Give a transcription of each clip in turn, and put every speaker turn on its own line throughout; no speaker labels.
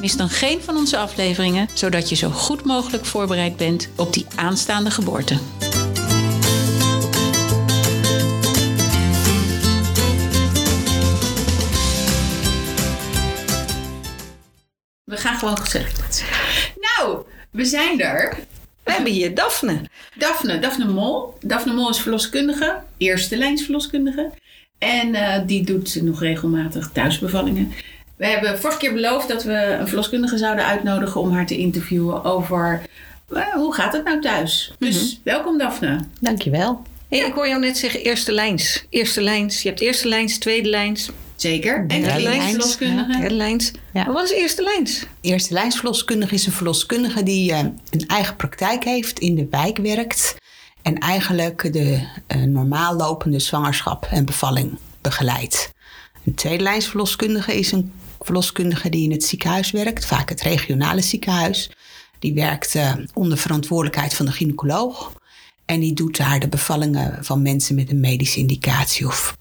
Mis dan geen van onze afleveringen, zodat je zo goed mogelijk voorbereid bent op die aanstaande geboorte. We gaan gewoon gezegd. Nou, we zijn er.
We hebben hier Daphne.
Daphne, Daphne Mol. Daphne Mol is verloskundige, eerste lijns verloskundige. En uh, die doet nog regelmatig thuisbevallingen. We hebben vorige keer beloofd dat we een verloskundige zouden uitnodigen om haar te interviewen over uh, hoe gaat het nou thuis. Dus mm -hmm. welkom Daphne.
Dankjewel. Hey, ja. Ik hoor jou net zeggen eerste lijns. Eerste lijns. Je hebt eerste lijns, tweede lijns.
Zeker. En derde lijns verloskundige.
Ja, derde lijns. Ja. Maar wat is eerste lijns?
Eerste lijns verloskundige is een verloskundige die uh, een eigen praktijk heeft, in de wijk werkt. En eigenlijk de uh, normaal lopende zwangerschap en bevalling begeleidt. Een tweede lijns verloskundige is een verloskundige die in het ziekenhuis werkt, vaak het regionale ziekenhuis. Die werkt uh, onder verantwoordelijkheid van de gynaecoloog. En die doet daar de bevallingen van mensen met een medische indicatie of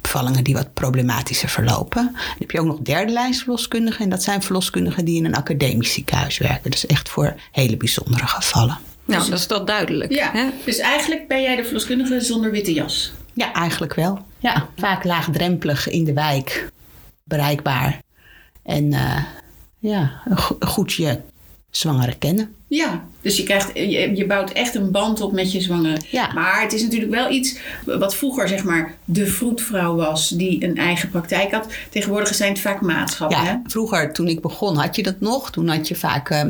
bevallingen die wat problematischer verlopen. Dan heb je ook nog derde lijns verloskundigen. En dat zijn verloskundigen die in een academisch ziekenhuis werken. Dus echt voor hele bijzondere gevallen.
Nou, dus, dat is toch duidelijk.
Ja, hè? dus eigenlijk ben jij de verloskundige zonder witte jas.
Ja, eigenlijk wel. Ja, vaak laagdrempelig in de wijk bereikbaar. En uh, ja, goed je zwangere kennen.
Ja, dus je, krijgt, je, je bouwt echt een band op met je zwangere.
Ja.
Maar het is natuurlijk wel iets wat vroeger zeg maar de vroedvrouw was die een eigen praktijk had. Tegenwoordig zijn het vaak maatschappen.
Ja,
hè?
vroeger toen ik begon had je dat nog. Toen had je vaak uh,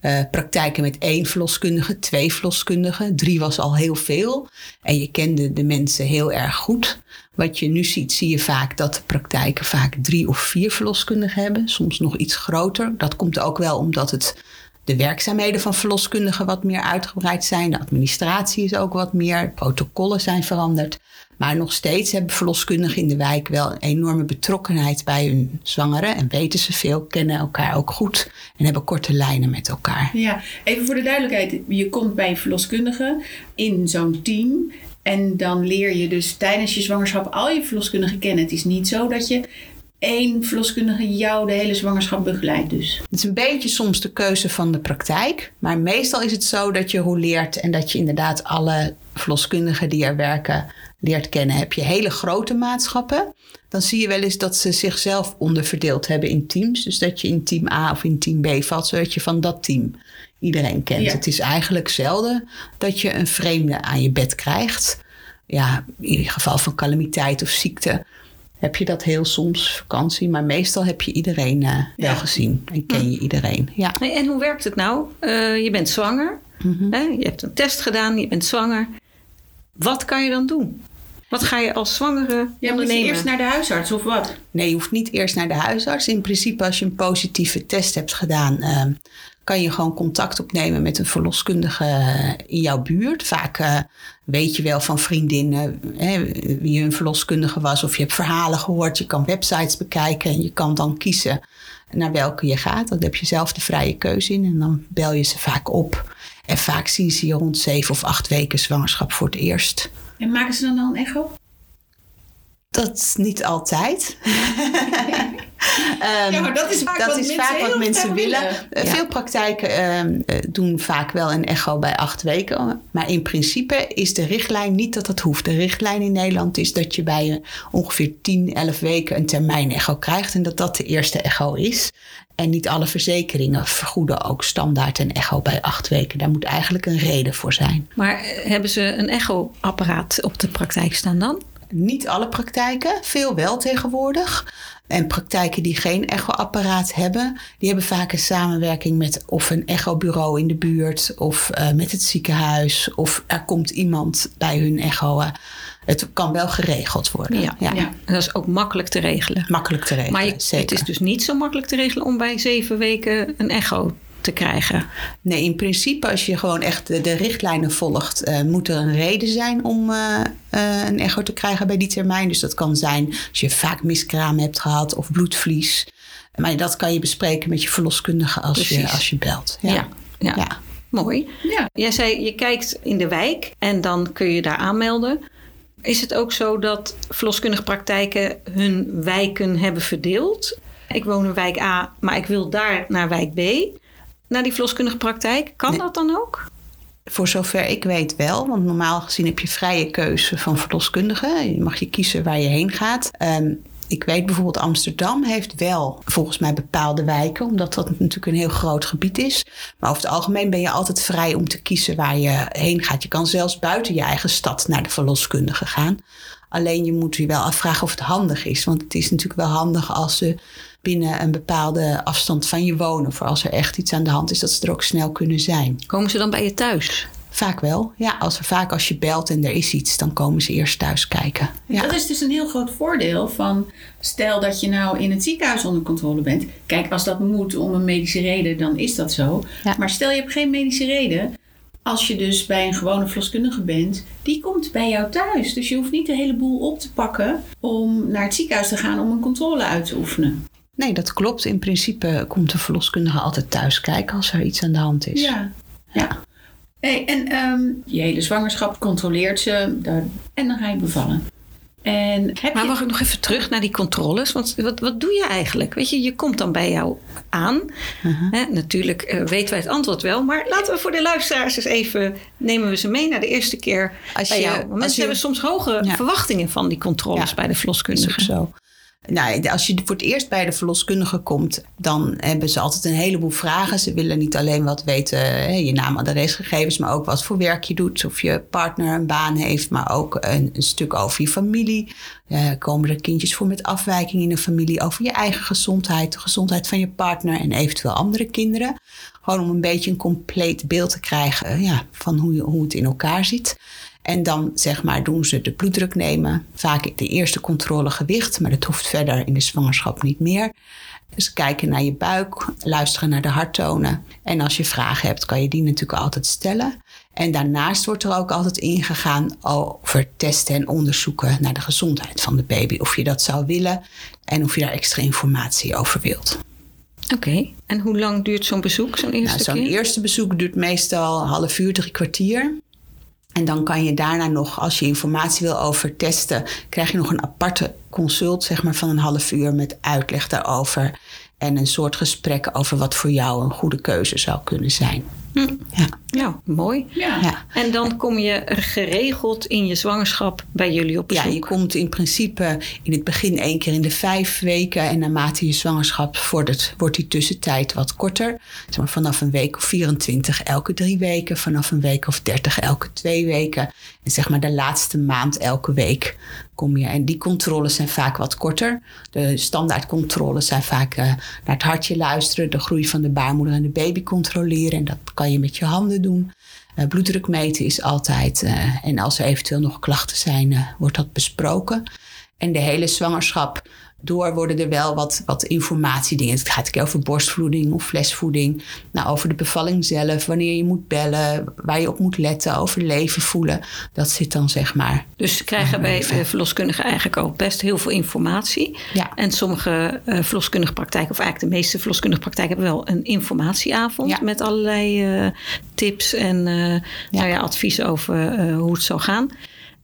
uh, praktijken met één verloskundige, twee verloskundigen. Drie was al heel veel. En je kende de mensen heel erg goed. Wat je nu ziet, zie je vaak dat de praktijken vaak drie of vier verloskundigen hebben. Soms nog iets groter. Dat komt ook wel omdat het de werkzaamheden van verloskundigen wat meer uitgebreid zijn. De administratie is ook wat meer. Protocollen zijn veranderd. Maar nog steeds hebben verloskundigen in de wijk wel een enorme betrokkenheid bij hun zwangeren. En weten ze veel, kennen elkaar ook goed. En hebben korte lijnen met elkaar.
Ja, even voor de duidelijkheid. Je komt bij een verloskundige in zo'n team. En dan leer je dus tijdens je zwangerschap al je verloskundigen kennen. Het is niet zo dat je één verloskundige jou de hele zwangerschap begeleidt dus.
Het is een beetje soms de keuze van de praktijk. Maar meestal is het zo dat je hoe leert en dat je inderdaad alle verloskundigen die er werken leert kennen. Heb je hele grote maatschappen, dan zie je wel eens dat ze zichzelf onderverdeeld hebben in teams. Dus dat je in team A of in team B valt, zodat je van dat team iedereen kent. Ja. Het is eigenlijk zelden dat je een vreemde aan je bed krijgt. Ja, in geval van calamiteit of ziekte heb je dat heel soms, vakantie. Maar meestal heb je iedereen uh, wel ja. gezien en ken je iedereen. Ja.
En hoe werkt het nou? Uh, je bent zwanger, mm -hmm. hè? je hebt een test gedaan, je bent zwanger. Wat kan je dan doen? Wat ga je als zwangere
ja,
ondernemen?
Moet je eerst naar de huisarts of wat?
Nee, je hoeft niet eerst naar de huisarts. In principe als je een positieve test hebt gedaan... Uh, kan je gewoon contact opnemen met een verloskundige in jouw buurt. Vaak uh, weet je wel van vriendinnen hè, wie een verloskundige was. Of je hebt verhalen gehoord. Je kan websites bekijken en je kan dan kiezen naar welke je gaat. Dan heb je zelf de vrije keuze in en dan bel je ze vaak op. En vaak zien ze je rond zeven of acht weken zwangerschap voor het eerst.
En maken ze dan al een echo?
Dat is niet altijd.
um, ja, maar dat is vaak
dat
wat
is
mensen,
vaak wat mensen willen.
willen.
Ja. Veel praktijken um, uh, doen vaak wel een echo bij acht weken. Maar in principe is de richtlijn niet dat dat hoeft. De richtlijn in Nederland is dat je bij ongeveer 10, 11 weken een termijn echo krijgt. En dat dat de eerste echo is. En niet alle verzekeringen vergoeden ook standaard een echo bij acht weken. Daar moet eigenlijk een reden voor zijn.
Maar hebben ze een echoapparaat op de praktijk staan dan?
Niet alle praktijken, veel wel tegenwoordig. En praktijken die geen echoapparaat hebben, die hebben vaak een samenwerking met of een echobureau in de buurt of uh, met het ziekenhuis. Of er komt iemand bij hun echo. Het kan wel geregeld worden.
Ja, ja. dat is ook makkelijk te regelen.
Makkelijk te regelen,
Maar je,
zeker.
het is dus niet zo makkelijk te regelen om bij zeven weken een echo te krijgen?
Nee, in principe als je gewoon echt de, de richtlijnen volgt, uh, moet er een reden zijn om uh, uh, een echo te krijgen bij die termijn. Dus dat kan zijn als je vaak miskraam hebt gehad of bloedvlies. Maar dat kan je bespreken met je verloskundige als, je, als je belt.
Ja, ja. ja. ja. mooi. Ja. Jij zei je kijkt in de wijk en dan kun je daar aanmelden. Is het ook zo dat verloskundige praktijken hun wijken hebben verdeeld? Ik woon in wijk A, maar ik wil daar naar wijk B, naar die verloskundige praktijk. Kan dat dan ook?
Voor zover ik weet wel, want normaal gezien heb je vrije keuze van verloskundigen. Je mag je kiezen waar je heen gaat. Um, ik weet bijvoorbeeld Amsterdam heeft wel volgens mij bepaalde wijken, omdat dat natuurlijk een heel groot gebied is. Maar over het algemeen ben je altijd vrij om te kiezen waar je heen gaat. Je kan zelfs buiten je eigen stad naar de verloskundige gaan. Alleen je moet je wel afvragen of het handig is. Want het is natuurlijk wel handig als ze binnen een bepaalde afstand van je wonen. Voor als er echt iets aan de hand is, dat ze er ook snel kunnen zijn.
Komen ze dan bij je thuis?
Vaak wel. Ja, als er vaak als je belt en er is iets, dan komen ze eerst thuis kijken. Ja.
Dat is dus een heel groot voordeel van stel dat je nou in het ziekenhuis onder controle bent. Kijk, als dat moet om een medische reden, dan is dat zo. Maar stel je hebt geen medische reden. Als je dus bij een gewone verloskundige bent, die komt bij jou thuis. Dus je hoeft niet de hele boel op te pakken om naar het ziekenhuis te gaan om een controle uit te oefenen.
Nee, dat klopt. In principe komt de verloskundige altijd thuis kijken als er iets aan de hand is.
Ja, ja. Hey, en um, je hele zwangerschap controleert ze en dan ga je bevallen.
En heb maar mag ik nog even terug naar die controles? Want wat, wat doe je eigenlijk? Weet je, je komt dan bij jou aan. Uh natuurlijk uh, weten wij het antwoord wel. Maar laten we voor de luisteraars eens even... nemen we ze mee naar de eerste keer als bij je, jou. Want mensen je, hebben soms hoge verwachtingen van die controles bij de verloskundige.
Dat is ook zo. Nou, als je voor het eerst bij de verloskundige komt, dan hebben ze altijd een heleboel vragen. Ze willen niet alleen wat weten, je naam, adresgegevens, maar ook wat voor werk je doet. Of je partner een baan heeft, maar ook een, stuk over je familie. Uh, komen er kindjes voor met afwijking in de familie, over je eigen gezondheid, de gezondheid van je partner en eventueel andere kinderen. Gewoon om een beetje een compleet beeld te krijgen ja, van hoe, je, hoe het in elkaar zit. En dan zeg maar doen ze de bloeddruk nemen. Vaak de eerste controle gewicht, maar dat hoeft verder in de zwangerschap niet meer. Dus kijken naar je buik, luisteren naar de harttonen. En als je vragen hebt, kan je die natuurlijk altijd stellen. En daarnaast wordt er ook altijd ingegaan over testen en onderzoeken naar de gezondheid van de baby. Of je dat zou willen en of je daar extra informatie over wilt.
Oké, en hoe lang duurt zo'n bezoek, zo'n eerste
nou, Zo'n eerste bezoek duurt meestal een half uur, drie kwartier. En dan kan je daarna nog, als je informatie wil over testen, krijg je nog een aparte consult, zeg maar, van een half uur met uitleg daarover. En een soort gesprek over wat voor jou een goede keuze zou kunnen zijn.
Hm. Ja. Ja, mooi. Ja. En dan kom je geregeld in je zwangerschap bij jullie op bezoek?
Ja, je komt in principe in het begin één keer in de vijf weken. En naarmate je zwangerschap vordert, wordt die tussentijd wat korter. Zeg maar vanaf een week of 24 elke drie weken. Vanaf een week of 30 elke twee weken. En zeg maar de laatste maand elke week kom je. En die controles zijn vaak wat korter. De standaardcontroles zijn vaak uh, naar het hartje luisteren. De groei van de baarmoeder en de baby controleren. En dat kan je met je handen doen. Uh, bloeddruk meten is altijd. Uh, en als er eventueel nog klachten zijn, wordt dat besproken. En de hele zwangerschap door worden er wel wat, wat informatiedingen. Het gaat ook over borstvoeding of flesvoeding. Nou, over de bevalling zelf, wanneer je moet bellen, waar je op moet letten, over leven voelen. Dat zit dan zeg maar.
Dus krijgen wij verloskundigen eigenlijk ook best heel veel informatie. Ja. En sommige uh, verloskundige praktijken, of eigenlijk de meeste verloskundige praktijken, hebben wel een informatieavond ja. met allerlei uh, tips en uh, ja. Nou ja, advies over hoe het zou gaan.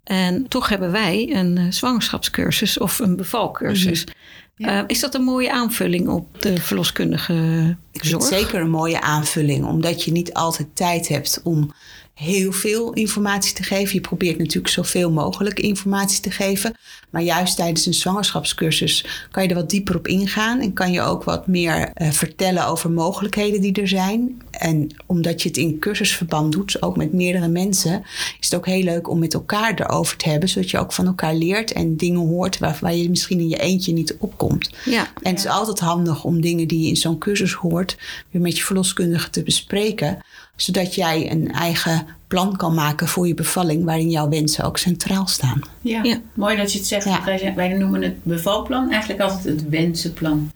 En toch hebben wij een eh, zwangerschapscursus of een bevalcursus. Mhm. Eh, is dat een mooie aanvulling op de verloskundige zorg?
zeker een mooie aanvulling, omdat je niet altijd tijd hebt om heel veel informatie te geven. Je probeert natuurlijk zoveel mogelijk informatie te geven. Maar juist tijdens een zwangerschapscursus kan je er wat dieper op ingaan. En kan je ook wat meer uh, vertellen over mogelijkheden die er zijn. En omdat je het in cursusverband doet, ook met meerdere mensen, is het ook heel leuk om met elkaar erover te hebben. Zodat je ook van elkaar leert en dingen hoort waar, waar je misschien in je eentje niet opkomt. Ja, en het is altijd handig om dingen die je in zo'n cursus hoort, weer met je verloskundige te bespreken zodat jij een eigen plan kan maken voor je bevalling, waarin jouw wensen ook centraal staan.
Ja, ja. mooi dat je het zegt. Wij, wij, noemen het bevalplan eigenlijk altijd het wensenplan.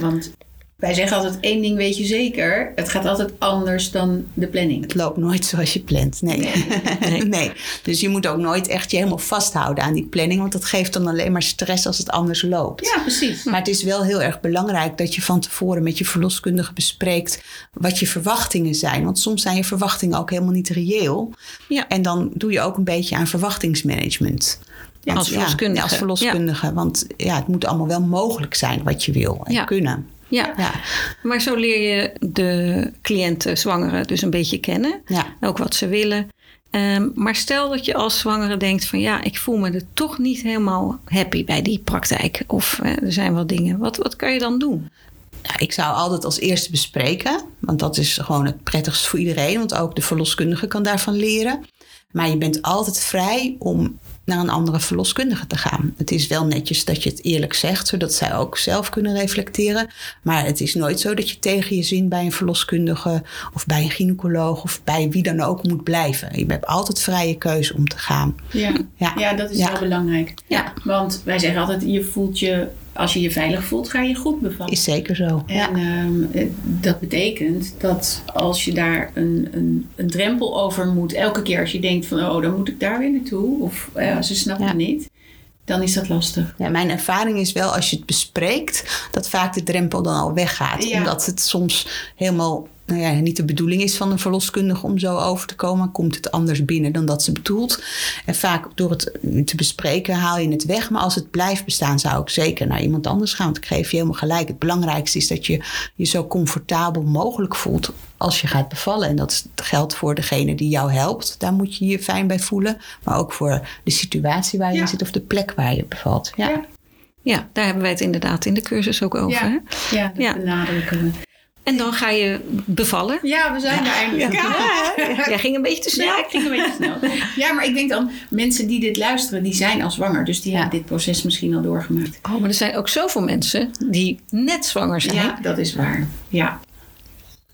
Want
wij zeggen altijd één ding weet je zeker. Het gaat altijd anders dan de planning.
Het loopt nooit zoals je plant. Nee. Nee. nee. Dus je moet ook nooit echt je helemaal vasthouden aan die planning. Want dat geeft dan alleen maar stress als het anders loopt.
Ja, precies.
Maar het is wel heel erg belangrijk dat je van tevoren met je verloskundige bespreekt wat je verwachtingen zijn. Want soms zijn je verwachtingen ook helemaal niet reëel. Ja. En dan doe je ook een beetje aan verwachtingsmanagement.
Ja, als verloskundige.
Ja, als verloskundige. Want ja, het moet allemaal wel mogelijk zijn wat je wil en kunnen.
Ja. ja. maar zo leer je de cliënten, zwangeren, dus een beetje kennen. Ja. Ook wat ze willen. Um, maar stel dat je als zwangere denkt van ja, ik voel me er toch niet helemaal happy bij die praktijk. Of uh, er zijn wel dingen. Wat, wat kan je dan doen?
Nou, ik zou altijd als eerste bespreken, want dat is gewoon het prettigst voor iedereen, want ook de verloskundige kan daarvan leren. Maar je bent altijd vrij om naar een andere verloskundige te gaan. Het is wel netjes dat je het eerlijk zegt, zodat zij ook zelf kunnen reflecteren. Maar het is nooit zo dat je tegen je zin bij een verloskundige of bij een gynaecoloog of bij wie dan ook moet blijven. Je hebt altijd vrije keuze om te gaan.
Ja, ja. ja dat is ja. wel belangrijk. Ja. Want wij zeggen altijd, je voelt je als je je veilig voelt, ga je goed bevallen.
Is zeker zo.
En ja. Ehm, dat betekent dat als je daar een, een, een, drempel over moet, elke keer als je denkt van oh, dan moet ik daar weer naartoe, of uh, ze snappen het niet, dan is dat lastig.
Ja, mijn ervaring is wel als je het bespreekt, dat vaak de drempel dan al weggaat. Omdat het soms helemaal nou ja, niet de bedoeling is van een verloskundige om zo over te komen, komt het anders binnen dan dat ze bedoelt. En vaak door het te bespreken haal je het weg. Maar als het blijft bestaan, zou ik zeker naar iemand anders gaan. Want ik geef je helemaal gelijk. Het belangrijkste is dat je je zo comfortabel mogelijk voelt als je gaat bevallen. En dat geldt voor degene die jou helpt. Daar moet je je fijn bij voelen. Maar ook voor de situatie waar je in zit of de plek waar je bevalt. Ja. ja.
ja. daar hebben wij het inderdaad in de cursus ook over.
Ja, ja dat ja. benadrukken we.
En dan ga je bevallen.
Ja, we zijn er eindelijk. Ja.
Jij ging een beetje te snel.
Ja, ik ging een beetje te snel. Ja, maar ik denk dan, mensen die dit luisteren, die zijn al zwanger. Dus die hebben dit proces misschien al doorgemaakt.
Oh, maar er zijn ook zoveel mensen die net zwanger zijn.
Ja, dat is waar. Ja.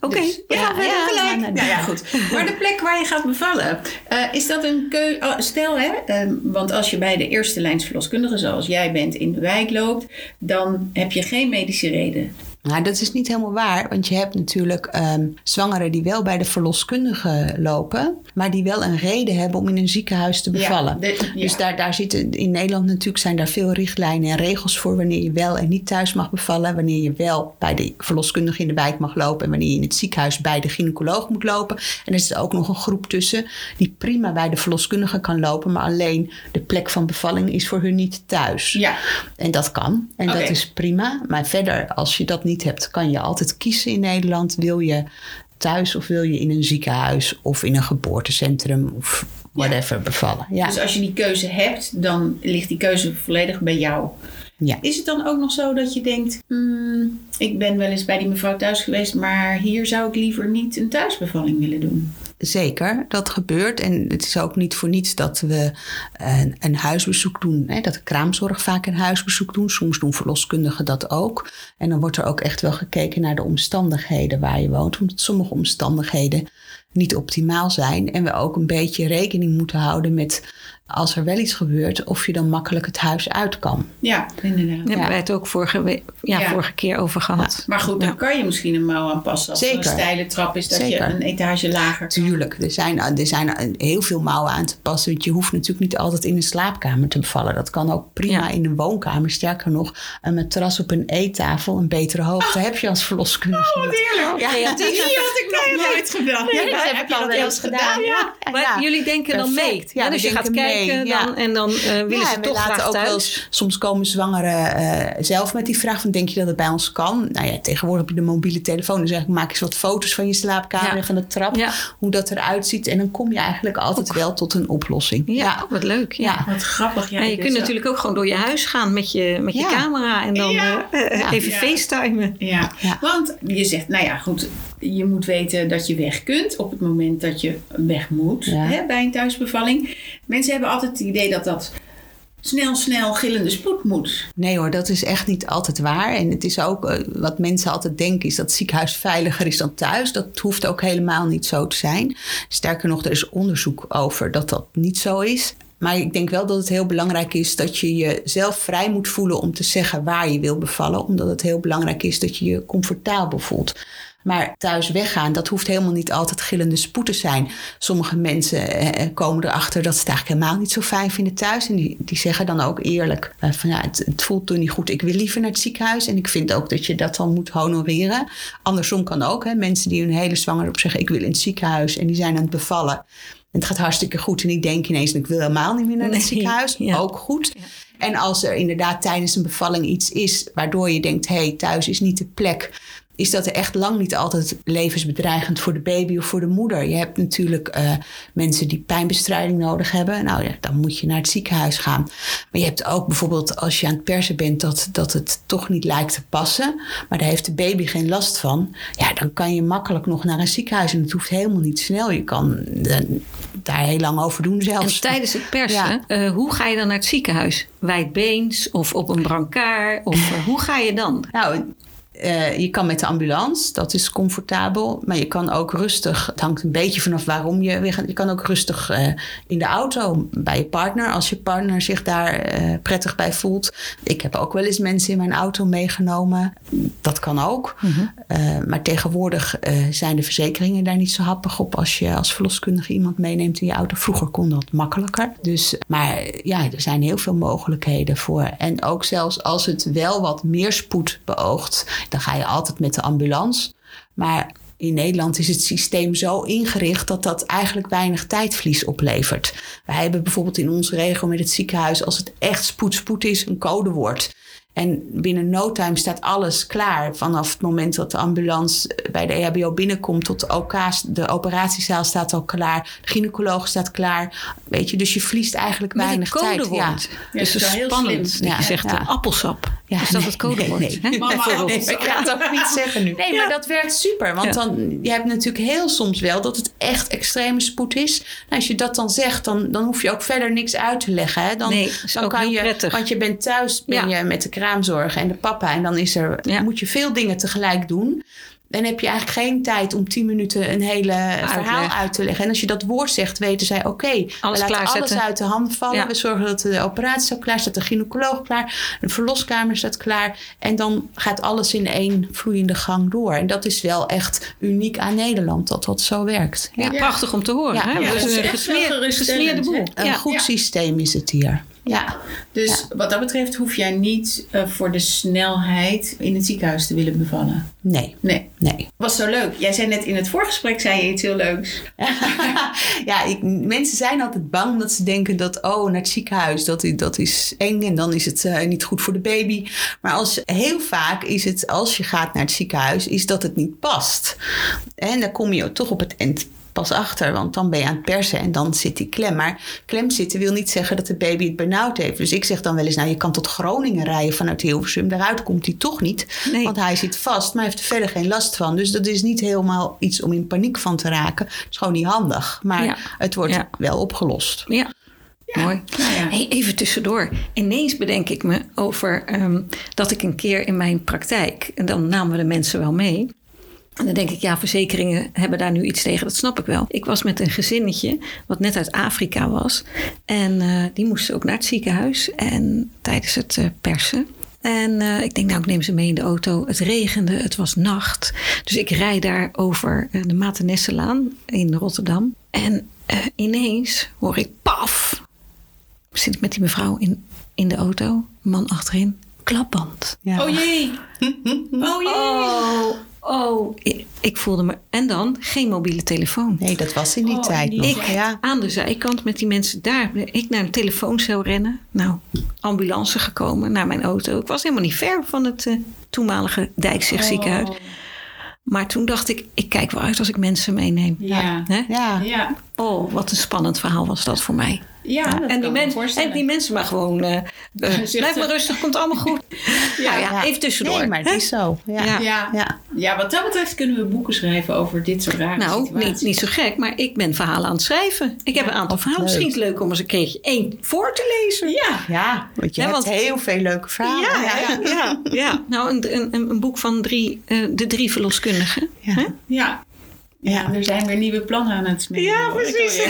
Oké, dus,
ja, ja, ja, gelijk. Nou ja, goed. Maar de plek waar je gaat bevallen, uh, is dat een keuze? Oh, stel, hè, uh, want als je bij de eerste lijns verloskundige zoals jij bent in de wijk loopt, dan heb je geen medische reden
nou, dat is niet helemaal waar, want je hebt natuurlijk um, zwangeren die wel bij de verloskundige lopen, maar die wel een reden hebben om in een ziekenhuis te bevallen. Dus daar, daar zitten in Nederland natuurlijk zijn daar veel richtlijnen en regels voor wanneer je wel en niet thuis mag bevallen, wanneer je wel bij de verloskundige in de wijk mag lopen en wanneer je in het ziekenhuis bij de gynaecoloog moet lopen. En er zit ook nog een groep tussen die prima bij de verloskundige kan lopen, maar alleen de plek van bevalling is voor hun niet thuis. Ja. En dat kan en dat is prima, maar verder als je dat niet hebt, kan je altijd kiezen in Nederland. Wil je thuis of wil je in een ziekenhuis of in een geboortecentrum of whatever bevallen.
Ja. Dus als je die keuze hebt, dan ligt die keuze volledig bij jou. Ja. Is het dan ook nog zo dat je denkt, hmm, ik ben wel eens bij die mevrouw thuis geweest, maar hier zou ik liever niet een thuisbevalling willen doen?
Zeker, dat gebeurt. En het is ook niet voor niets dat we een, een huisbezoek doen. Hè? Dat de kraamzorg vaak een huisbezoek doen. Soms doen verloskundigen dat ook. En dan wordt er ook echt wel gekeken naar de omstandigheden waar je woont. Omdat sommige omstandigheden niet optimaal zijn. En we ook een beetje rekening moeten houden met als er wel iets gebeurt, of je dan makkelijk het huis uit kan.
Ja, inderdaad. Daar
hebben wij het ook vorige, ja, vorige keer over gehad.
Maar goed, dan kan je misschien een mouw aanpassen. Als Zeker. er een steile trap is, dat je een etage lager
Tuurlijk, er zijn, er zijn heel veel mouwen aan te passen. Want je hoeft natuurlijk niet altijd in een slaapkamer te bevallen. Dat kan ook prima in een woonkamer. Sterker nog, een matras op een eettafel, een betere hoogte, heb je als verloskundige.
Oh, heerlijk. Ja, ja, die had ik nog nooit gedaan.
Nee, dat heb ik al wel eens gedaan. Ja.
Maar jullie denken dan mee. Ja, dus je gaat kijken dan, en dan uh, willen ze toch graag ook thuis.
Wel, soms komen zwangeren uh, zelf met die vraag van denk je dat het bij ons kan? Nou ja, tegenwoordig heb je de mobiele telefoon. Zeg ik maak eens wat foto's van je slaapkamer en van de trap. Hoe dat eruit ziet. En dan kom je eigenlijk altijd wel tot een oplossing.
Ja, wat leuk. Ja.
Wat grappig.
Ja, je kunt natuurlijk ook gewoon door je huis gaan met je, met je camera. En dan uh, even facetimen.
Ja. want je zegt, nou ja goed je moet weten dat je weg kunt op het moment dat je weg moet hè, bij een thuisbevalling. Mensen hebben altijd het idee dat dat snel, snel gillende spoed moet.
Nee hoor, dat is echt niet altijd waar. En het is ook uh, wat mensen altijd denken, is dat het ziekenhuis veiliger is dan thuis. Dat hoeft ook helemaal niet zo te zijn. Sterker nog, er is onderzoek over dat dat niet zo is. Maar ik denk wel dat het heel belangrijk is dat je jezelf vrij moet voelen om te zeggen waar je wil bevallen. Omdat het heel belangrijk is dat je je comfortabel voelt. Maar thuis weggaan, dat hoeft helemaal niet altijd gillende spoed te zijn. Sommige mensen eh, eh, komen erachter dat ze het eigenlijk helemaal niet zo fijn vinden thuis. En die, die zeggen dan ook eerlijk: eh, van ja, het, het voelt toen niet goed. Ik wil liever naar het ziekenhuis. En ik vind ook dat je dat dan moet honoreren. Andersom kan ook. Hè, mensen die hun hele zwanger op zeggen: ik wil in het ziekenhuis. En die zijn aan het bevallen. En het gaat hartstikke goed. En die denken ineens: ik wil helemaal niet meer naar het ziekenhuis. Ook goed. En als er inderdaad tijdens een bevalling iets is waardoor je denkt: hé, hey, thuis is niet de plek is dat echt lang niet altijd levensbedreigend voor de baby of voor de moeder. Je hebt natuurlijk uh, mensen die pijnbestrijding nodig hebben. Nou ja, dan moet je naar het ziekenhuis gaan. Maar je hebt ook bijvoorbeeld als je aan het persen bent dat, dat het toch niet lijkt te passen. Maar daar heeft de baby geen last van. Ja, dan kan je makkelijk nog naar een ziekenhuis. En het hoeft helemaal niet snel. Je kan daar heel lang over doen zelfs.
En tijdens het persen, uh, hoe ga je dan naar het ziekenhuis? Wijdbeens of op een brancard? Of hoe ga je dan?
Nou, uh, je kan met de ambulance, dat is comfortabel. Maar je kan ook rustig, het hangt een beetje vanaf waarom je weer gaat. Je kan ook rustig uh, in de auto bij je partner, als je partner zich daar uh, prettig bij voelt. Ik heb ook wel eens mensen in mijn auto meegenomen. Dat kan ook. Mm -hmm. maar tegenwoordig zijn de verzekeringen daar niet zo happig op als je als verloskundige iemand meeneemt in je auto. Vroeger kon dat makkelijker. Dus, maar ja, er zijn heel veel mogelijkheden voor. En ook zelfs als het wel wat meer spoed beoogt dan ga je altijd met de ambulance. Maar in Nederland is het systeem zo ingericht dat dat eigenlijk weinig tijdverlies oplevert. Wij hebben bijvoorbeeld in onze regio met het ziekenhuis, als het echt spoed, spoed is, een codewoord. En binnen no time staat alles klaar. Vanaf het moment dat de ambulance bij de EHBO binnenkomt tot de OK, de operatiezaal staat al klaar. De gynaecoloog staat klaar. Weet je, dus je verliest eigenlijk weinig tijd.
Ja. ja, dus het is spannend. Ja, je zegt ja. appelsap. Ja, is dat het codewoord?
Nee, nee. Mama, nee, ik ga het ook niet zeggen nu. Nee, maar dat werkt super. Want dan, je hebt natuurlijk heel soms wel dat het echt extreme spoed is. Nou, als je dat dan zegt, dan, dan hoef je ook verder niks uit te leggen. Hè. Dan,
nee, dan kan je, prettig.
Want je bent thuis ben je met de kraamzorg en de papa. En dan is er, moet je veel dingen tegelijk doen. Dan heb je eigenlijk geen tijd om tien minuten een hele verhaal uit te leggen. En als je dat woord zegt, weten zij: oké, okay, we laten alles uit de hand vallen. Ja. We zorgen dat de operatie al klaar staat, de gynaecoloog klaar, de verloskamer staat klaar. En dan gaat alles in één vloeiende gang door. En dat is wel echt uniek aan Nederland dat dat zo werkt.
Ja, prachtig om te horen. Ja, hè?
dus
een gesmeerde boel.
Een goed systeem is het hier.
Ja, dus wat dat betreft hoef jij niet uh, voor de snelheid in het ziekenhuis te willen bevallen.
Nee.
Nee.
nee.
Was zo leuk. Jij zei net in het voorgesprek zei je iets heel leuks.
ja, ik, mensen zijn altijd bang omdat ze denken dat, oh, naar het ziekenhuis, dat, dat is eng en dan is het uh, niet goed voor de baby. Maar als, heel vaak is het, als je gaat naar het ziekenhuis, is dat het niet past. En dan kom je toch op het eind pas achter, want dan ben je aan het persen en dan zit die klem. Maar klem zitten wil niet zeggen dat de baby het benauwd heeft. Dus ik zeg dan wel eens, nou je kan tot Groningen rijden vanuit Hilversum. Daaruit komt hij toch niet, nee. want hij zit vast, maar hij heeft er verder geen last van. Dus dat is niet helemaal iets om in paniek van te raken. Het is gewoon niet handig, maar ja. het wordt ja. wel opgelost.
Ja. Ja. Mooi. Ja. Hey, even tussendoor. Ineens bedenk ik me over um, dat ik een keer in mijn praktijk, en dan namen we de mensen wel mee, en dan denk ik, ja, verzekeringen hebben daar nu iets tegen. Dat snap ik wel. Ik was met een gezinnetje wat net uit Afrika was. En uh, die moesten ook naar het ziekenhuis. En tijdens het uh, persen. En uh, ik denk, nou, ik neem ze mee in de auto. Het regende, het was nacht. Dus ik rijd daar over de Matenesselaan in Rotterdam. En ineens hoor ik, paf! Zit ik met die mevrouw in, in de auto. Man achterin. Klapband.
Ja. Oh jee!
Oh jee! Oh. Oh, ik, voelde me. En dan geen mobiele telefoon.
Nee, dat was in die oh, tijd nog.
Ik ja. aan de zijkant met die mensen daar. Ik naar een telefooncel rennen. Nou, ambulance gekomen naar mijn auto. Ik was helemaal niet ver van het uh, toenmalige Dijkzicht ziekenhuis. Oh. Maar toen dacht ik, ik kijk wel uit als ik mensen meeneem.
Ja.
ja.
ja.
Oh, wat een spannend verhaal was dat voor mij.
Ja,
en, die mensen, en die mensen maar gewoon, uh, uh, blijf maar rustig, komt allemaal goed. ja, nou ja, even tussendoor.
Nee, maar het is zo.
Ja. Ja. Ja. ja. wat dat betreft kunnen we boeken schrijven over dit soort rare
nou,
situaties.
Niet, niet zo gek, maar ik ben verhalen aan het schrijven. Ik heb een aantal verhalen. Misschien is het leuk om eens een keertje één voor te lezen.
Ja, ja want je hebt want, heel veel leuke verhalen.
Ja, ja, ja, ja. Nou, een, een, een boek van drie, uh, de drie verloskundigen.
Ja. ja. Ja, er zijn weer nieuwe plannen aan het smeden.
Ja, precies.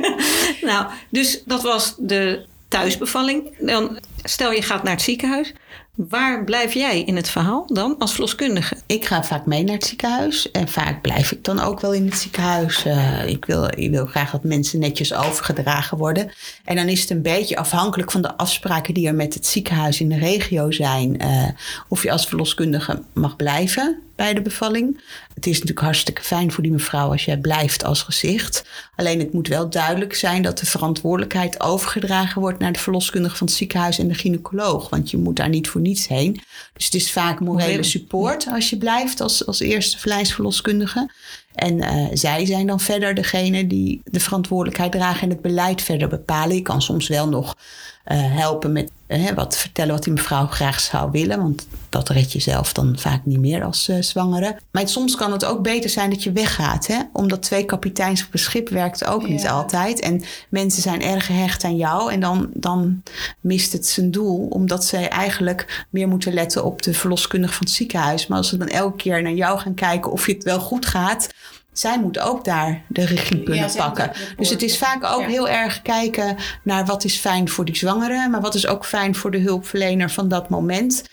nou, dus dat was de thuisbevalling. Dan stel je gaat naar het ziekenhuis. Waar blijf jij in het verhaal dan als verloskundige?
Ik ga vaak mee naar het ziekenhuis en vaak blijf ik dan ook wel in het ziekenhuis. Uh, ik, wil, ik wil graag dat mensen netjes overgedragen worden. En dan is het een beetje afhankelijk van de afspraken die er met het ziekenhuis in de regio zijn, uh, of je als verloskundige mag blijven bij de bevalling. Het is natuurlijk hartstikke fijn voor die mevrouw als jij blijft als gezicht. Alleen het moet wel duidelijk zijn dat de verantwoordelijkheid overgedragen wordt naar de verloskundige van het ziekenhuis en de gynaecoloog. Want je moet daar niet voor niets heen. Dus het is vaak morele support als je blijft als, als eerste verlijnsverloskundige. En uh, zij zijn dan verder degene die de verantwoordelijkheid dragen en het beleid verder bepalen. Je kan soms wel nog uh, helpen met uh, wat vertellen wat die mevrouw graag zou willen. Want dat red je zelf dan vaak niet meer als zwangere. Maar soms kan het ook beter zijn dat je weggaat. Hè? Omdat twee kapiteins op een schip werkt ook niet altijd. En mensen zijn erg gehecht aan jou. En dan, dan mist het zijn doel. Omdat zij eigenlijk meer moeten letten op de verloskundige van het ziekenhuis. Maar als ze dan elke keer naar jou gaan kijken of je het wel goed gaat zij moeten ook daar de regie kunnen pakken. Dus het is vaak ook heel erg kijken naar wat is fijn voor die zwangere, maar wat is ook fijn voor de hulpverlener van dat moment.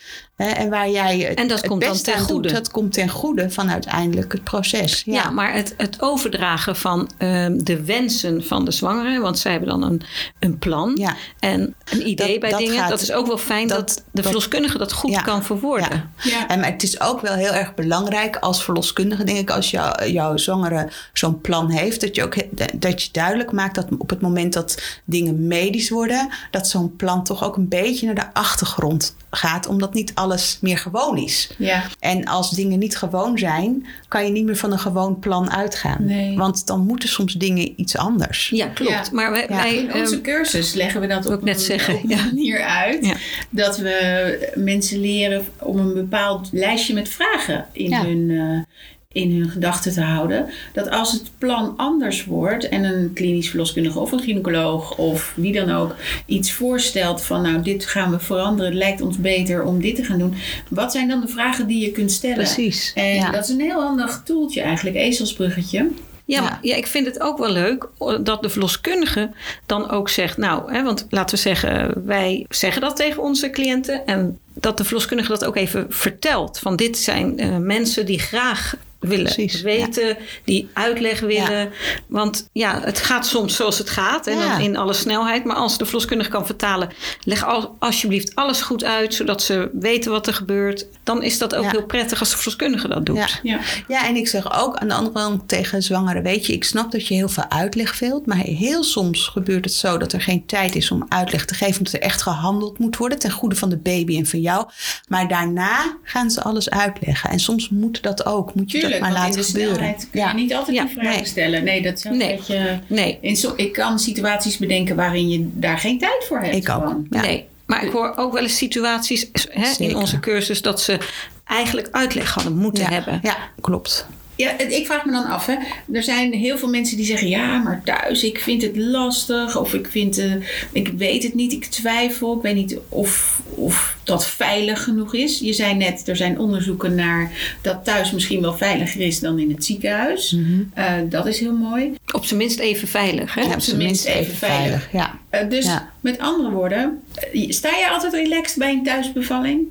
En waar jij het,
en dat
het
komt
best
goede.
dat komt ten goede van uiteindelijk het proces.
Ja, maar het, het overdragen van um, de wensen van de zwangere, want zij hebben dan een, een plan
ja.
en een idee
Dat-
bij
dat
dingen.
gaat-
dat is ook wel fijn dat,
dat-
de verloskundige dat goed
Ja.
kan verwoorden.
Ja.
Ja.
En maar het is ook wel heel erg belangrijk als verloskundige, denk ik, als jou, jouw zwangere zo'n plan heeft, dat je ook dat je duidelijk maakt dat op het moment dat dingen medisch worden, dat zo'n plan toch ook een beetje naar de achtergrond gaat, omdat niet alles meer gewoon is.
Ja.
En als dingen niet gewoon zijn, kan je niet meer van een gewoon plan uitgaan.
Nee.
Want dan moeten soms dingen iets anders.
Ja, klopt.
Ja.
Maar wij,
Ja.
wij,
In onze
ehm,
cursus leggen we dat op
net
een,
zeggen,
op een manier uit.
Ja.
Dat we mensen leren om een bepaald lijstje met vragen in
Ja.
hun, eh, in hun gedachten te houden. Dat als het plan anders wordt en een klinisch verloskundige of een gynaecoloog of wie dan ook iets voorstelt van nou dit gaan we veranderen, het lijkt ons beter om dit te gaan doen. Wat zijn dan de vragen die je kunt stellen?
Precies.
En
ja.
dat is een heel handig toeltje eigenlijk, ezelsbruggetje.
Ja, maar ja, ik vind het ook wel leuk dat de verloskundige dan ook zegt, nou, hè, want laten we zeggen, wij zeggen dat tegen onze cliënten en dat de verloskundige dat ook even vertelt. Van dit zijn eh, mensen die graag willen
Precies,
weten, die uitleg willen. Want ja, het gaat soms zoals het gaat en
Ja.
dan in alle snelheid. Maar als de verloskundige kan vertalen, leg al, alsjeblieft alles goed uit, zodat ze weten wat er gebeurt. Dan is dat ook
Ja.
heel prettig als de verloskundige dat doet.
Ja.
Ja.
Ja, en ik zeg ook aan de andere kant tegen zwangeren: Weet je, ik snap dat je heel veel uitleg wilt. Maar heel soms gebeurt het zo dat er geen tijd is om uitleg te geven. Omdat er echt gehandeld moet worden ten goede van de baby en van jou. Maar daarna gaan ze alles uitleggen. En soms moet dat ook. Moet je
Tuurlijk,
maar
want in
laten
de
gebeuren.
snelheid kun
Ja.
je niet altijd
Ja,
die vragen
nee.
stellen. Nee, dat is een
Nee.
beetje...
Nee,
In zo, ik kan situaties bedenken waarin je daar geen tijd voor hebt.
Ik ook. Ja.
Nee, maar ik hoor ook wel eens situaties hè, in onze cursus dat ze eigenlijk uitleg hadden moeten
ja.
hebben.
Ja, klopt.
Ja, ik vraag me dan af. Hè. Er zijn heel veel mensen die zeggen: ja, maar thuis, ik vind het lastig. Of ik, vind, eh, ik weet het niet, ik twijfel. Ik weet niet of, of dat veilig genoeg is. Je zei net, er zijn onderzoeken naar dat thuis misschien wel veiliger is dan in het ziekenhuis. Eh, dat is heel mooi.
Op zijn minst even veilig. Hè?
Op
op
zijn minst
minst
even veilig.
veilig. Ja.
Eh, dus
Ja.
met andere woorden, sta je altijd relaxed bij een thuisbevalling?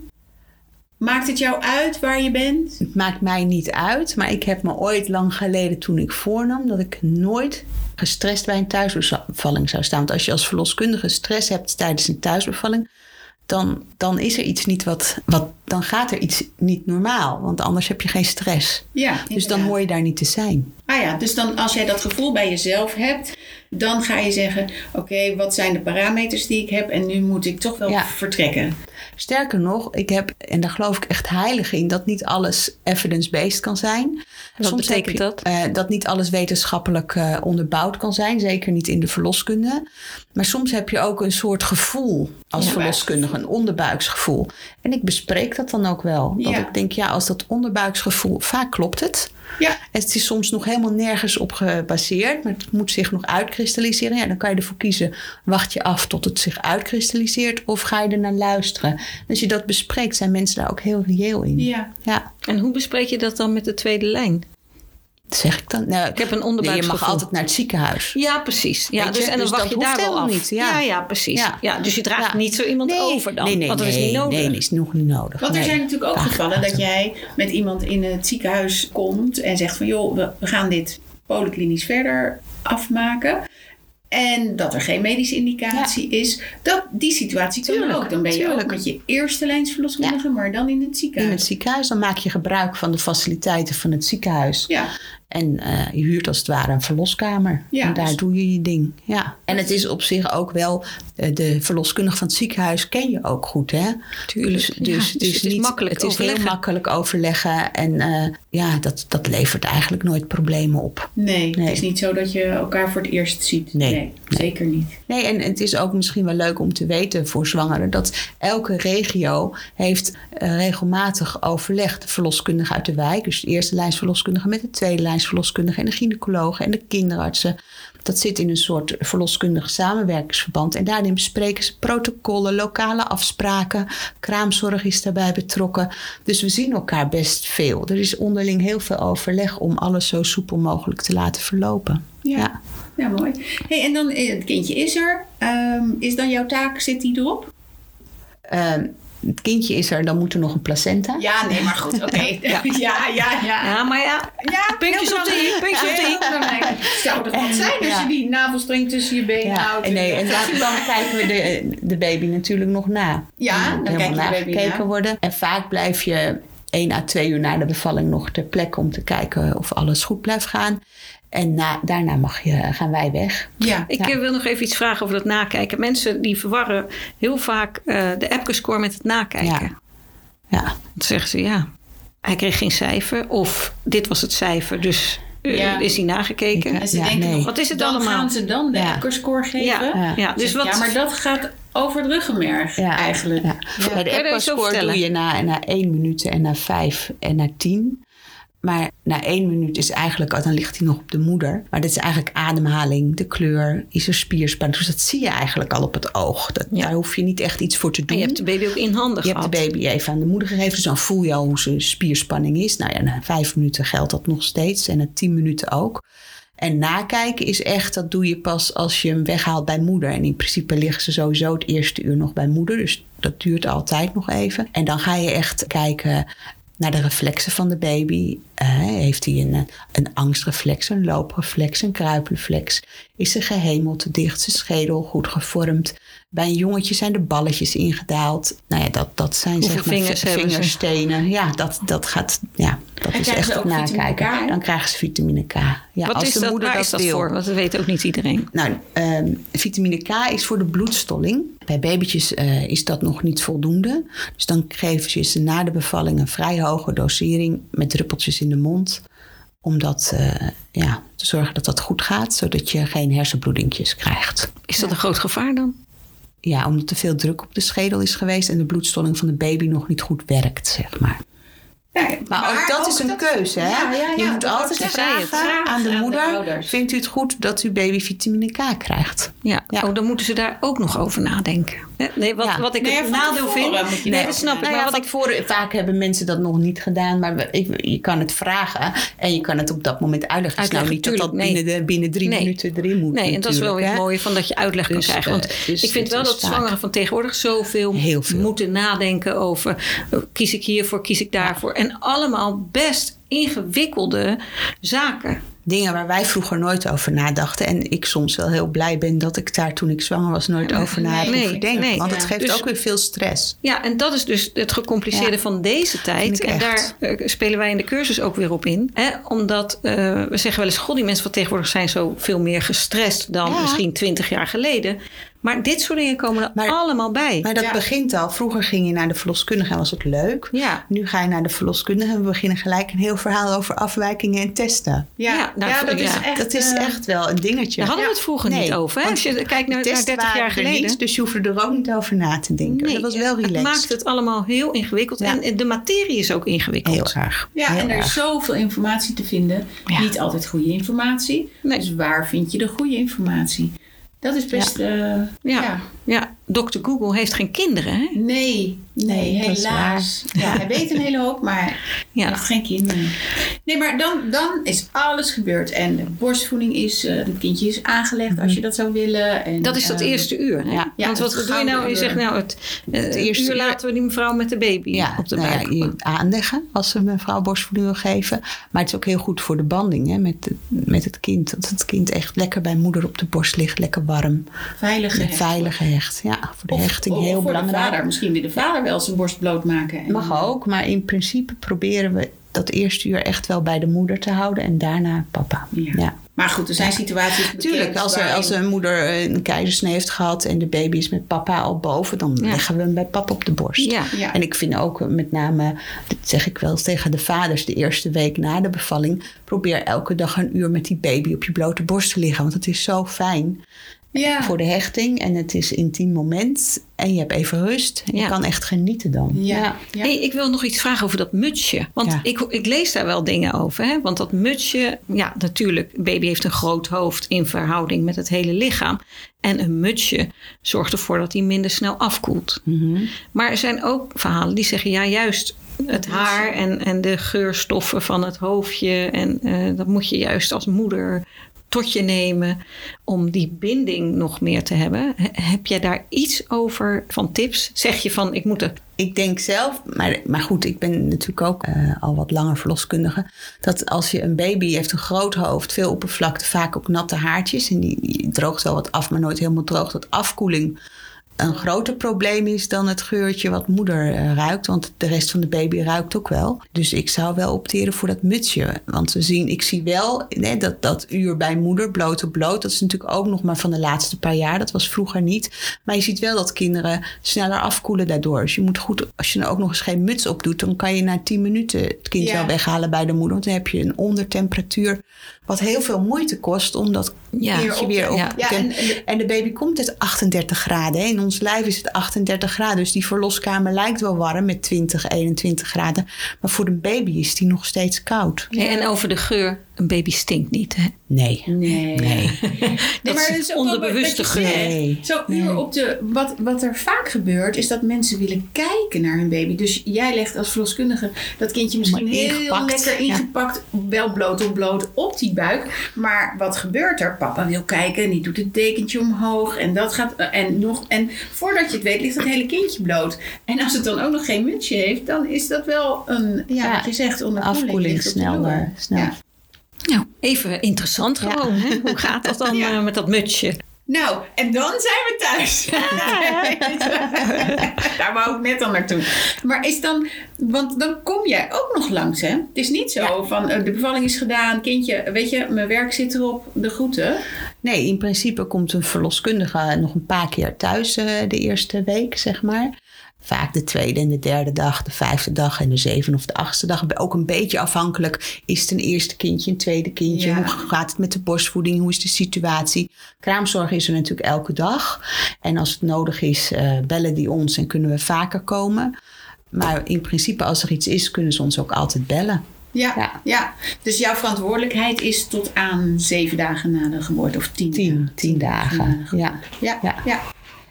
Maakt het jou uit waar je bent?
Het maakt mij niet uit, maar ik heb me ooit lang geleden toen ik voornam dat ik nooit gestrest bij een thuisbevalling zou staan. Want als je als verloskundige stress hebt tijdens een thuisbevalling, dan, dan is er iets niet wat, wat. Dan gaat er iets niet normaal, want anders heb je geen stress.
Ja,
Dus dan hoor je daar niet te zijn.
Ah ja, dus dan als jij dat gevoel bij jezelf hebt, dan ga je zeggen: Oké, wat zijn de parameters die ik heb en nu moet ik toch wel
Ja.
vertrekken.
Sterker nog, ik heb, en daar geloof ik echt heilig in, dat niet alles evidence-based kan zijn.
Wat
heb
betekent
je,
dat?
eh, dat niet alles wetenschappelijk eh, onderbouwd kan zijn. Zeker niet in de verloskunde. Maar soms heb je ook een soort gevoel als
Ja.
verloskundige. Een onderbuiksgevoel. En ik bespreek dat dan ook wel. Dat
Ja.
ik denk, ja, als dat onderbuiksgevoel... Vaak klopt het.
Ja,
Het is soms nog helemaal nergens op gebaseerd, maar het moet zich nog uitkristalliseren. Ja, dan kan je ervoor kiezen, wacht je af tot het zich uitkristalliseert of ga je er naar luisteren. En als je dat bespreekt, zijn mensen daar ook heel reëel in.
ja.
Ja,
En hoe bespreek je dat dan met de tweede lijn?
Zeg ik dan? Nou,
ik heb een onderbuikgevoel.
Je mag altijd naar het ziekenhuis.
Ja, precies. Ja, dus, en dan dus wacht je daar wel af. Niet, ja. ja. precies. Ja. dus je draagt niet zo iemand over dan.
Nee, nee,
want
dat
is niet nodig.
Nee, is nog niet nodig.
Want er zijn natuurlijk ook gevallen dat jij met iemand in het ziekenhuis komt en zegt van joh, we, we gaan dit polyklinisch verder afmaken. En dat er geen medische indicatie is. Dat, die situatie kan ook. Dan ben je ook met je eerste lijnsverloskundige, ja. maar dan in het ziekenhuis.
In het ziekenhuis, dan maak je gebruik van de faciliteiten van het ziekenhuis.
Ja.
En uh, je huurt als het ware een verloskamer. Ja, en daar dus- doe je je ding. Ja. En het is op zich ook wel, uh, de verloskundige van het ziekenhuis ken je ook goed. Hè?
Tuurlijk. Dus, dus,
dus, het is, niet, makkelijk het is heel makkelijk overleggen. En uh, ja, dat, dat levert eigenlijk nooit problemen op.
Nee, nee, het is niet zo dat je elkaar voor het eerst ziet. Nee, nee, zeker niet.
Nee, en het is ook misschien wel leuk om te weten voor zwangeren dat elke regio heeft regelmatig overleg. De verloskundige uit de wijk, dus de eerste lijnsverloskundige met de tweede lijn verloskundigen en de gynaecologen en de kinderartsen. Dat zit in een soort verloskundig samenwerkingsverband. En daarin bespreken ze protocollen, lokale afspraken. Kraamzorg is daarbij betrokken. Dus we zien elkaar best veel. Er is onderling heel veel overleg om alles zo soepel mogelijk te laten verlopen.
Ja, ja. mooi. Hey, en dan, eh, het kindje is er. Um, is dan jouw taak, zit die erop?
Um, het kindje is er, dan moet er nog een placenta.
Ja, nee, maar goed, oké. ja. ja. ja,
ja, maar ja, ja puntjes op de i, puntjes op de i.
Zou er wat zijn als je die navelstreng tussen je benen houdt?
En nee, en dan, kijken we de, de baby natuurlijk nog na.
Ja, dan, kijk je de baby na.
worden. En vaak blijf je één à twee uur na de bevalling nog ter plekke om te kijken of alles goed blijft gaan. En na, daarna mag je, gaan wij weg.
Ja, ik eh, wil nog even iets vragen over dat nakijken. Mensen die verwarren heel vaak uh, de Epke-score met het nakijken.
Ja. ja. Dan
zeggen ze ja, hij kreeg geen cijfer. Of dit was het cijfer, dus uh, is hij nagekeken.
En ze denken wat is het dan allemaal? gaan ze dan de ja. Geven?
Ja, ja.
Dus wat, ja, maar dat gaat over het ruggenmerg eigenlijk. Ja.
Bij de Epco-score doe je na, na één minuut en na vijf en na tien. Maar na één minuut is eigenlijk, dan ligt hij nog op de moeder. Maar dit is eigenlijk ademhaling, de kleur, is er spierspanning. Dus dat zie je eigenlijk al op het oog. Dat, Daar hoef je niet echt iets voor te doen.
je hebt de baby ook in handen
Je hebt de baby even aan de moeder gegeven. Dus dan voel je al hoe zijn spierspanning is. Nou ja, na vijf minuten geldt dat nog steeds. En na tien minuten ook. En nakijken is echt, dat doe je pas als je hem weghaalt bij moeder. En in principe liggen ze sowieso het eerste uur nog bij moeder. Dus dat duurt altijd nog even. En dan ga je echt kijken naar de reflexen van de baby. Uh, heeft hij een, een angstreflex, een loopreflex, een kruipreflex? Is zijn gehemel te dicht, zijn schedel goed gevormd? Bij een jongetje zijn de balletjes ingedaald. Nou ja, dat, dat zijn zeg maar vingers vingerstenen. Ja, dat, dat gaat. Ja, dat is echt het nakijken. Dan krijgen ze vitamine K. Ja,
Wat als is de dat, moeder dat, is dat voor? Want dat weet ook niet iedereen.
Nou, um, vitamine K is voor de bloedstolling. Bij babytjes uh, is dat nog niet voldoende. Dus dan geven ze ze na de bevalling een vrij hoge dosering met druppeltjes in de mond. Om dat, uh, ja, te zorgen dat dat goed gaat, zodat je geen hersenbloedingjes krijgt.
Is dat een groot gevaar dan?
Ja, omdat te veel druk op de schedel is geweest en de bloedstolling van de baby nog niet goed werkt, zeg maar. Ja, maar, ook dat is een keuze. Hè? Ja, ja, je moet altijd vragen aan de moeder: vindt u het goed dat uw baby vitamine K krijgt?
Ja, Oh, dan moeten ze daar ook nog over nadenken. Nee, wat, wat ik nee, het nadeel vind.
nee, dat snap ik. Nou maar wat ik voor, vaak hebben mensen dat nog niet gedaan, maar ik, je kan het vragen en je kan het op dat moment uitleggen. Het is nou niet dat dat binnen, de, binnen drie minuten erin moet.
Nee, en dat is wel weer mooi van dat je uitleg kan dus, krijgen. Want uh, dus ik vind wel dat zwangeren van tegenwoordig zoveel moeten nadenken over: uh, kies ik hiervoor, kies ik daarvoor. En allemaal best ingewikkelde zaken
dingen waar wij vroeger nooit over nadachten. En ik soms wel heel blij ben dat ik daar toen ik zwanger was nooit over na nee, denken. Nee, want het geeft dus ook weer veel stress.
Ja, en dat is dus het gecompliceerde van deze tijd. En daar uh, spelen wij in de cursus ook weer op in. Hè? Omdat uh, we zeggen wel eens: God, die mensen van tegenwoordig zijn zo veel meer gestrest dan misschien twintig jaar geleden. Maar dit soort dingen komen er allemaal bij.
Maar dat begint al. Vroeger ging je naar de verloskundige en was het leuk.
Ja.
Nu ga je naar de verloskundige en we beginnen gelijk een heel verhaal over afwijkingen en testen.
Ja, ja, nou, dat, Is, echt,
dat is eh, echt wel een dingetje.
Daar hadden we het vroeger niet over. Hè? Als je kijkt naar, naar 30 jaar geleden. Niet,
dus je hoefde er ook niet over na te denken. Nee, dat was wel relaxed.
Het maakt het allemaal heel ingewikkeld. En de materie is ook ingewikkeld.
Heel erg.
Ja, en er is zoveel informatie te vinden. Niet altijd goede informatie. Dus waar vind je de goede informatie? Dat is best. Ja.
Uh, ja. ja. Dr. Google heeft geen kinderen, hè?
Nee, nee, helaas. Ja, hij weet een hele hoop, maar ja. hij heeft geen kinderen. Nee, maar dan, dan is alles gebeurd. En de borstvoeding is, uh, het kindje is aangelegd als je dat zou willen. En,
dat is dat uh, eerste uur, hè? Ja. Want wat doe je nou? Je zegt nou, het, uh, het eerste uur laten we die mevrouw met de baby ja, op de nou buik.
Ja, aanleggen als ze mevrouw borstvoeding wil geven. Maar het is ook heel goed voor de banding hè, met, met het kind. Dat het kind echt lekker bij moeder op de borst ligt, lekker warm.
Veilig gehecht.
Veilig gehecht, ja. Voor de
of,
hechting
of,
heel
voor
belangrijk.
De vader. Misschien wil de vader wel zijn borst blootmaken. En
Mag ook, maar in principe proberen we dat eerste uur echt wel bij de moeder te houden en daarna papa.
Ja.
ja.
Maar goed, er zijn situaties.
Tuurlijk, als, er, als een moeder een keizersnee heeft gehad en de baby is met papa al boven, dan ja. leggen we hem bij papa op de borst.
Ja.
Ja.
En ik vind ook met name, dat zeg ik wel eens tegen de vaders, de eerste week na de bevalling, probeer elke dag een uur met die baby op je blote borst te liggen. Want het is zo fijn.
Ja.
Voor de hechting en het is een intiem moment en je hebt even rust. Je
Ja.
kan echt genieten dan.
Ja.
Hey, ik wil nog iets vragen over dat mutsje. Want
Ja.
ik, ik lees daar wel dingen over. Hè? Want dat mutsje, ja, natuurlijk, een baby heeft een groot hoofd in verhouding met het hele lichaam. En een mutsje zorgt ervoor dat hij minder snel afkoelt.
Mhm.
Maar er zijn ook verhalen die zeggen, ja, juist het haar en, en de geurstoffen van het hoofdje. En eh, dat moet je juist als moeder tot je nemen om die binding nog meer te hebben. He- Heb jij daar iets over van tips? Zeg je van, ik moet er
Ik denk zelf, maar, maar goed, ik ben natuurlijk ook eh, al wat langer verloskundige. Dat als je een baby heeft, een groot hoofd, veel oppervlakte, vaak ook natte haartjes. En die, die droogt wel wat af, maar nooit helemaal droog. Dat afkoeling een groter probleem is dan het geurtje wat moeder eh, ruikt. Want de rest van de baby ruikt ook wel. Dus ik zou wel opteren voor dat mutsje. Want we zien, ik zie wel nee, dat, dat uur bij moeder, bloot op bloot. Dat is natuurlijk ook nog maar van de laatste paar jaar. Dat was vroeger niet. Maar je ziet wel dat kinderen sneller afkoelen daardoor. Dus je moet goed, als je er ook nog eens geen muts op doet, dan kan je na 10 minuten het kind
Ja.
wel weghalen bij de moeder. Want dan heb je een ondertemperatuur. Wat heel veel moeite kost om dat
Ja,
weer op
ja.
Ja,
en, de baby komt uit 38 graden. hè. In ons lijf is het 38 graden. Dus die verloskamer lijkt wel warm met 20, 21 graden. Maar voor de baby is die nog steeds koud.
En over de geur, een baby stinkt niet. Hè?
Nee.
Nee.
Nee.
Dat
maar
is
het is ook
onderbewuste geur.
Zo uur op de. Wat, wat er vaak gebeurt, is dat mensen willen kijken naar hun baby. Dus jij legt als verloskundige dat kindje misschien heel
ingepakt,
lekker
ja.
ingepakt, wel bloot op bloot op die buik. Maar wat gebeurt er? Papa wil kijken en die doet het dekentje omhoog. En dat gaat. En nog. En voordat je het weet, ligt het hele kindje bloot. En als het dan ook nog geen mutsje heeft, dan is dat wel een. Ja,
Ja,
wat je zegt, onder
afkoeling snel, eh, snel.
Ja.
Nou, even interessant
Ja.
gewoon. Hè? Hoe gaat dat dan
Ja.
eh, met dat mutsje?
Nou, en dan zijn we thuis. Daar wou ik net al naartoe. Maar is dan, want dan kom jij ook nog langs, hè? Het is niet zo van eh, de bevalling is gedaan, kindje, weet je, mijn werk zit erop, de groeten.
Nee, in principe komt een verloskundige nog een paar keer thuis eh, de eerste week, zeg maar. Vaak de tweede en de derde dag, de vijfde dag en de zevende of de achtste dag. Ook een beetje afhankelijk. Is het een eerste kindje, een tweede kindje?
Ja.
Hoe gaat het met de borstvoeding? Hoe is de situatie? Kraamzorg is er natuurlijk elke dag. En als het nodig is, eh, bellen die ons en kunnen we vaker komen. Maar in principe, als er iets is, kunnen ze ons ook altijd bellen.
Ja, ja.
Ja.
Dus jouw verantwoordelijkheid is tot aan zeven dagen na de geboorte of tien.
Tien,
dagen.
tien dagen. Ja.
Ja, ja.
Ja.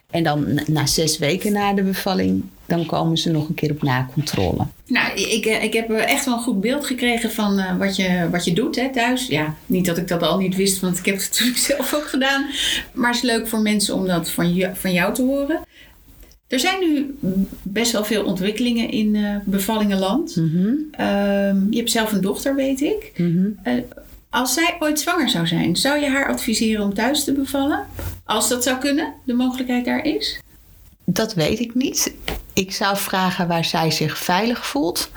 En dan na- zes weken na de bevalling, dan komen ze nog een keer op nakontrole.
Nou, ik, eh, ik heb echt wel een goed beeld gekregen van eh, wat, je, wat je doet hè, thuis. Ja, niet dat ik dat al niet wist, want ik heb het natuurlijk zelf ook gedaan. Maar het is leuk voor mensen om dat van, je, van jou te horen. Er zijn nu best wel veel ontwikkelingen in eh bevallingenland.
Mhm,
Ehm, je hebt zelf een dochter, weet ik. Eh, als zij ooit zwanger zou zijn, zou je haar adviseren om thuis te bevallen? Als dat zou kunnen, de mogelijkheid daar is?
Dat weet ik niet. Ik zou vragen waar zij zich veilig voelt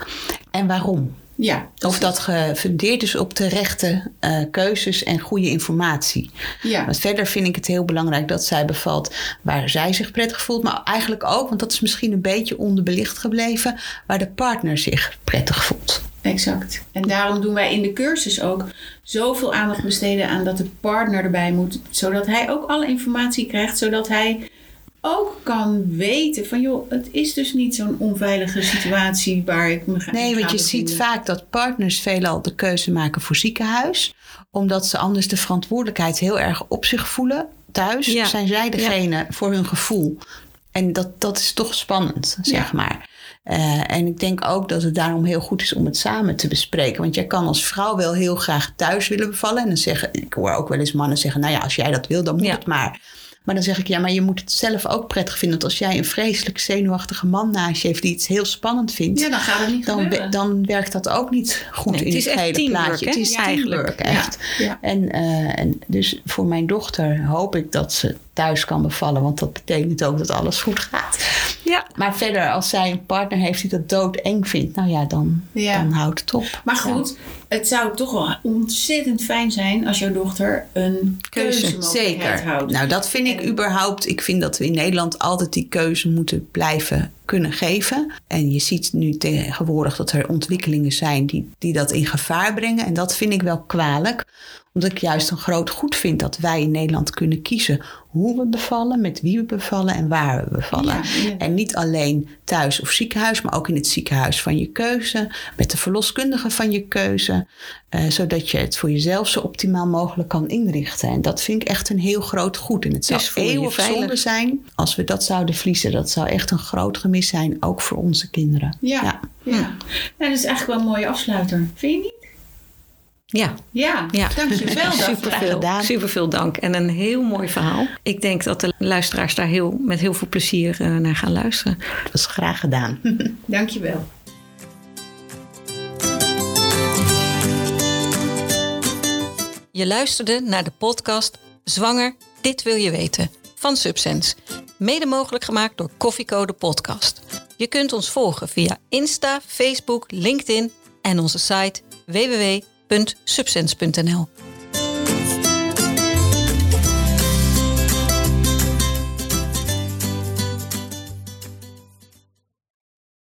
en waarom.
Ja.
Of dat gefundeerd is op de rechte eh, keuzes en goede informatie.
Ja.
Want verder vind ik het heel belangrijk dat zij bevalt waar zij zich prettig voelt. Maar eigenlijk ook, want dat is misschien een beetje onderbelicht gebleven, waar de partner zich prettig voelt.
Exact. En daarom doen wij in de cursus ook zoveel aandacht besteden aan dat de partner erbij moet. Zodat hij ook alle informatie krijgt. Zodat hij ook kan weten van joh, het is dus niet zo'n onveilige situatie waar ik me ga
Nee, want je ziet vaak dat partners veelal de keuze maken voor ziekenhuis. Omdat ze anders de verantwoordelijkheid heel erg op zich voelen. Thuis
Ja.
zijn zij degene voor hun gevoel En dat, dat is toch spannend, zeg maar. Uh, en ik denk ook dat het daarom heel goed is om het samen te bespreken. Want jij kan als vrouw wel heel graag thuis willen bevallen. En dan zeggen, ik hoor ook wel eens mannen zeggen: Nou ja, als jij dat wil, dan moet het maar. Maar dan zeg ik, ja, maar je moet het zelf ook prettig vinden. Want als jij een vreselijk zenuwachtige man naast je heeft die iets heel spannend vindt.
Ja, dan gaat het niet
dan, dan werkt dat ook niet goed in het, het hele plaatje. Het is ja, eigenlijk echt. Ja. En, uh, en dus voor mijn dochter hoop ik dat ze thuis kan bevallen. Want dat betekent ook dat alles goed gaat. Ja. Maar verder, als zij een partner heeft die dat doodeng vindt, nou ja, dan, dan houdt het op.
Maar goed, het zou toch wel ontzettend fijn zijn als jouw dochter een keuze Zeker. houdt.
Nou, dat vind ik überhaupt. Ik vind dat we in Nederland altijd die keuze moeten blijven kunnen geven. En je ziet nu tegenwoordig dat er ontwikkelingen zijn die, die dat in gevaar brengen. En dat vind ik wel kwalijk omdat ik juist een groot goed vind dat wij in Nederland kunnen kiezen hoe we bevallen, met wie we bevallen en waar we bevallen. En niet alleen thuis of ziekenhuis, maar ook in het ziekenhuis van je keuze, met de verloskundige van je keuze, uh, zodat je het voor jezelf zo optimaal mogelijk kan inrichten. En dat vind ik echt een heel groot goed. En het zou eeuwig zonde zijn als we dat zouden verliezen. Dat zou echt een groot gemis zijn, ook voor onze kinderen.
Ja, ja. ja. ja dat is eigenlijk wel een mooie afsluiter. Vind je niet?
Ja.
Ja, ja. dankjewel.
Super veel, super veel dank. En een heel mooi verhaal. Ik denk dat de luisteraars daar heel, met heel veel plezier uh, naar gaan luisteren.
Dat was graag gedaan.
dankjewel.
Je luisterde naar de podcast Zwanger, dit wil je weten van Subsense. Mede mogelijk gemaakt door Koffiecode Podcast. Je kunt ons volgen via Insta, Facebook, LinkedIn en onze site www www.subsense.nl